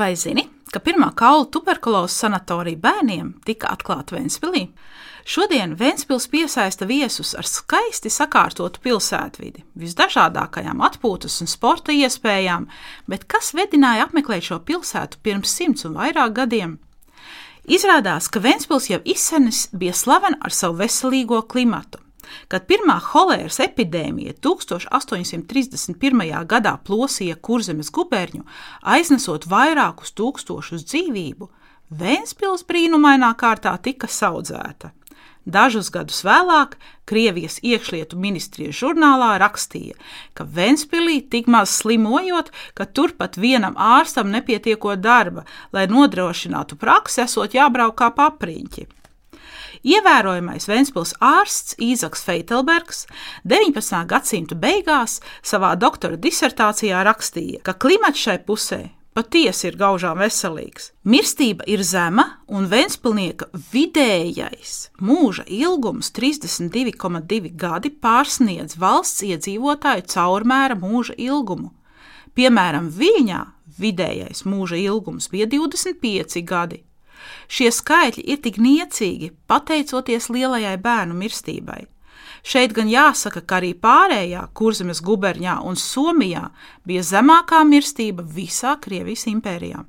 Vai zini, ka pirmā kaulu tuberkulozes sanatorija bērniem tika atklāta Vēnspilī? Šodien Vēnspils piesaista viesus ar skaisti sakārtotu pilsētvidi, visdažādākajām atpūtas un sporta iespējām, bet kas vedināja apmeklēt šo pilsētu pirms simts un vairāk gadiem? Izrādās, ka Vēnspils jau izsenis bija slavena ar savu veselīgo klimatu. Kad pirmā holēras epidēmija 1831. gadā plosīja kurzemes guberņu, aiznesot vairākus tūkstošus dzīvību, Vēnspils brīnumainā kārtā tika audzēta. Dažus gadus vēlāk Krievijas iekšlietu ministrijas žurnālā rakstīja, ka Vēnspīlī tik maz slimojot, ka turpat vienam ārstam nepietiekot darba, lai nodrošinātu praksi, esot jābrauk kā papriņķi. Ievērojamais Vēnspils ārsts Īzaks Feitelbergs 19. gadsimta beigās savā doktora disertācijā rakstīja, ka klimats šai pusē patiesi ir gaužām veselīgs. Mirstība ir zema, un Vēnspilnieka vidējais mūža ilgums 32,2 gadi pārsniedz valsts iedzīvotāju caurmēra mūža ilgumu. Piemēram, Viļņā vidējais mūža ilgums bija 25 gadi, Šie skaitļi ir tik niecīgi pateicoties lielajai bērnu mirstībai. Šeit gan jāsaka, ka arī pārējā Kurzemes guberņā un Somijā bija zemākā mirstība visā Krievijas impērijā.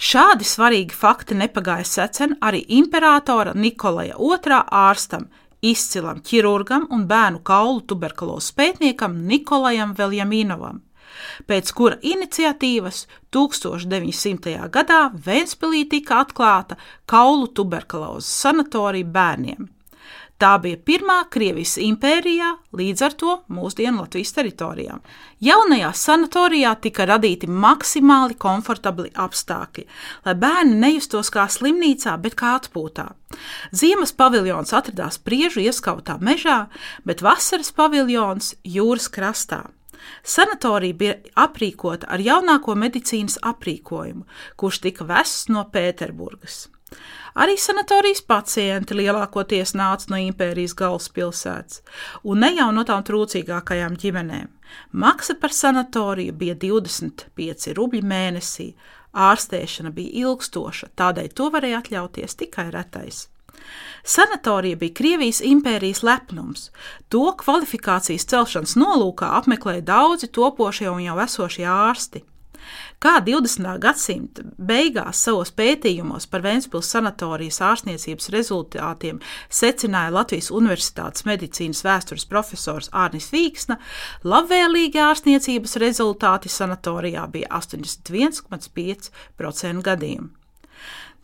Šādi svarīgi fakti nepagāja secen arī imperatora Nikolaja II ārstam, izcilam ķirurgam un bērnu kaulu tuberkulozes pētniekam Nikolajam Veljaminovam pēc kura iniciatīvas 1900. gadā Vēnspilī tika atklāta kaulu tuberkulozes sanatorija bērniem. Tā bija pirmā Krievijas impērijā, līdz ar to mūsdienu Latvijas teritorijā. Jaunajā sanatorijā tika radīti maksimāli komfortabli apstākļi, lai bērni nejustos kā slimnīcā, bet kā atpūtā. Ziemas paviljons atradās priežu ieskautā mežā, bet vasaras paviljons jūras krastā. Sanatorija bija aprīkota ar jaunāko medicīnas aprīkojumu, kurš tika vests no Pēterburgas. Arī sanatorijas pacienti lielākoties nāca no impērijas galvaspilsētas, un ne jau no tām trūcīgākajām ģimenēm. Maksa par sanatoriju bija 25 rubļi mēnesī, ārstēšana bija ilgstoša, tādēļ to varēja atļauties tikai retais. Sanatorija bija Krievijas impērijas lepnums. To kvalifikācijas celšanas nolūkā apmeklēja daudzi topošie un jau esošie ārsti. Kā 20. gadsimta beigās savos pētījumos par Vēncpils sanatorijas ārstniecības rezultātiem secināja Latvijas Universitātes medicīnas vēstures profesors Ārnis Vīksna, labvēlīgi ārstniecības rezultāti sanatorijā bija 81,5% gadījumu.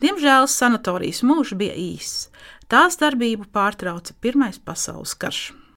Diemžēl sanatorijas mūžs bija īss. Tās darbību pārtrauca Pirmais pasaules karš.